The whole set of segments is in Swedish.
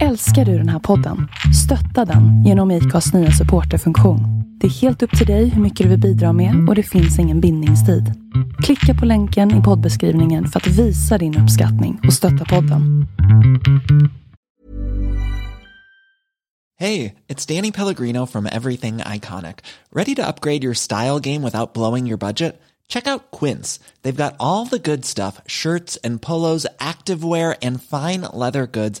Älskar du den här podden? Stötta den genom IKAs nya supporterfunktion. Det är helt upp till dig hur mycket du vill bidra med och det finns ingen bindningstid. Klicka på länken i poddbeskrivningen för att visa din uppskattning och stötta podden. Hej, det är Danny Pellegrino from Everything Iconic. Ready to upgrade your style game without blowing your budget? Check out Quince. They've got all the good stuff shirts and polos, activewear, and fine leather goods,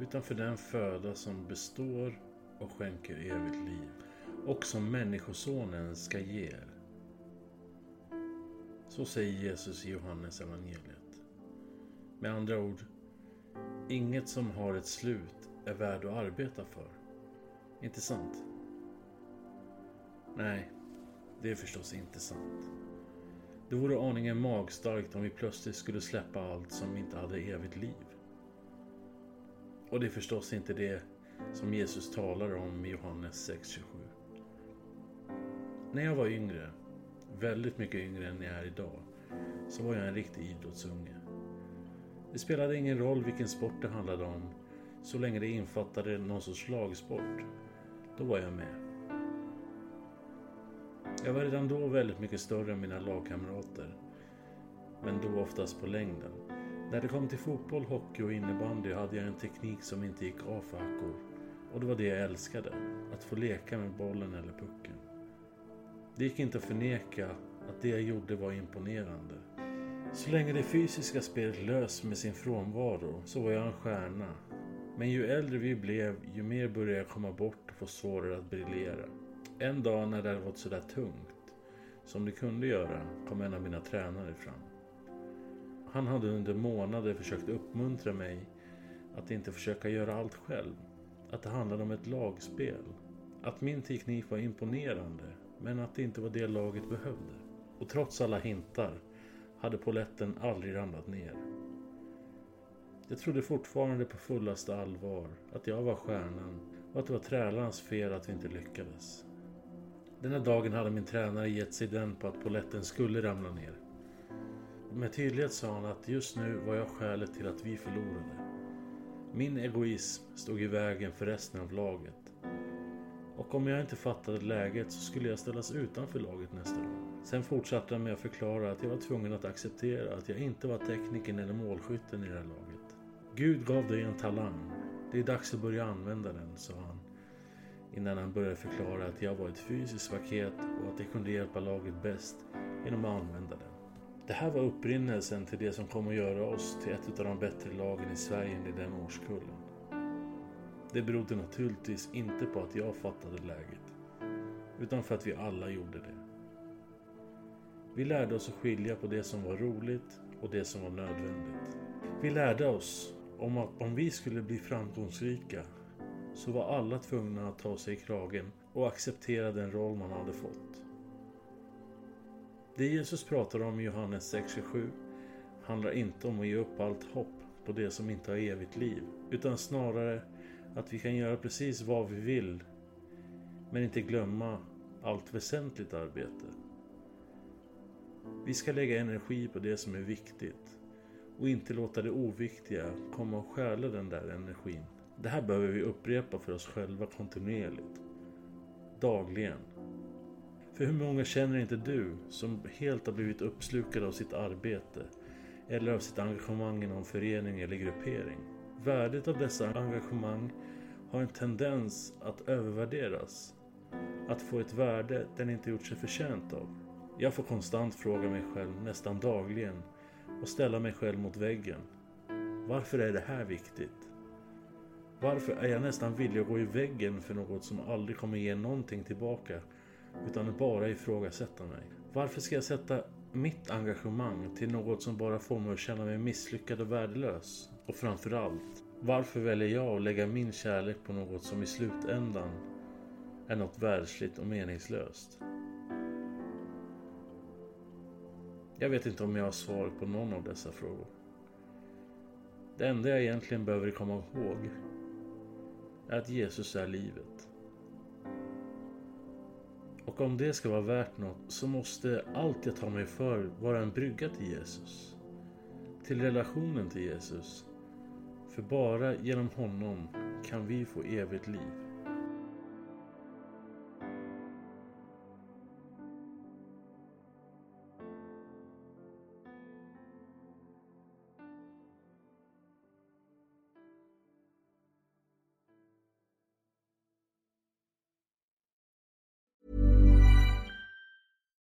utan för den föda som består och skänker evigt liv och som Människosonen ska ge er. Så säger Jesus i Johannes evangeliet. Med andra ord, inget som har ett slut är värd att arbeta för. Inte sant? Nej, det är förstås inte sant. Det vore aningen magstarkt om vi plötsligt skulle släppa allt som inte hade evigt liv. Och det är förstås inte det som Jesus talar om i Johannes 6.27. När jag var yngre, väldigt mycket yngre än jag är idag, så var jag en riktig idrottsunge. Det spelade ingen roll vilken sport det handlade om, så länge det infattade någon sorts lagsport. Då var jag med. Jag var redan då väldigt mycket större än mina lagkamrater. Men då oftast på längden. När det kom till fotboll, hockey och innebandy hade jag en teknik som inte gick av för hackor. Och det var det jag älskade. Att få leka med bollen eller pucken. Det gick inte att förneka att det jag gjorde var imponerande. Så länge det fysiska spelet lös med sin frånvaro så var jag en stjärna. Men ju äldre vi blev, ju mer började jag komma bort och få svårare att briljera. En dag när det hade varit sådär tungt, som det kunde göra, kom en av mina tränare fram. Han hade under månader försökt uppmuntra mig att inte försöka göra allt själv. Att det handlade om ett lagspel. Att min teknik var imponerande, men att det inte var det laget behövde. Och trots alla hintar hade poletten aldrig ramlat ner. Jag trodde fortfarande på fullaste allvar att jag var stjärnan och att det var trälarnas fel att vi inte lyckades. Den här dagen hade min tränare gett sig den på att poletten skulle ramla ner. Med tydlighet sa han att just nu var jag skälet till att vi förlorade. Min egoism stod i vägen för resten av laget. Och om jag inte fattade läget så skulle jag ställas utanför laget nästa gång. Sen fortsatte han med att förklara att jag var tvungen att acceptera att jag inte var tekniken eller målskytten i det här laget. Gud gav dig en talang. Det är dags att börja använda den, sa han. Innan han började förklara att jag var ett fysiskt paket och att jag kunde hjälpa laget bäst genom att använda den. Det här var upprinnelsen till det som kom att göra oss till ett av de bättre lagen i Sverige under den årskullen. Det berodde naturligtvis inte på att jag fattade läget, utan för att vi alla gjorde det. Vi lärde oss att skilja på det som var roligt och det som var nödvändigt. Vi lärde oss om att om vi skulle bli framgångsrika så var alla tvungna att ta sig i kragen och acceptera den roll man hade fått. Det Jesus pratar om i Johannes 6.27 handlar inte om att ge upp allt hopp på det som inte har evigt liv, utan snarare att vi kan göra precis vad vi vill, men inte glömma allt väsentligt arbete. Vi ska lägga energi på det som är viktigt och inte låta det oviktiga komma och stjäla den där energin. Det här behöver vi upprepa för oss själva kontinuerligt. Dagligen. För hur många känner inte du som helt har blivit uppslukade av sitt arbete eller av sitt engagemang inom förening eller gruppering? Värdet av dessa engagemang har en tendens att övervärderas. Att få ett värde den inte gjort sig förtjänt av. Jag får konstant fråga mig själv nästan dagligen och ställa mig själv mot väggen. Varför är det här viktigt? Varför är jag nästan villig att gå i väggen för något som aldrig kommer ge någonting tillbaka utan bara ifrågasätta mig? Varför ska jag sätta mitt engagemang till något som bara får mig att känna mig misslyckad och värdelös? Och framförallt, Varför väljer jag att lägga min kärlek på något som i slutändan är något världsligt och meningslöst? Jag vet inte om jag har svar på någon av dessa frågor. Det enda jag egentligen behöver komma ihåg är att Jesus är livet. Och om det ska vara värt något så måste allt jag tar mig för vara en brygga till Jesus. Till relationen till Jesus. För bara genom honom kan vi få evigt liv.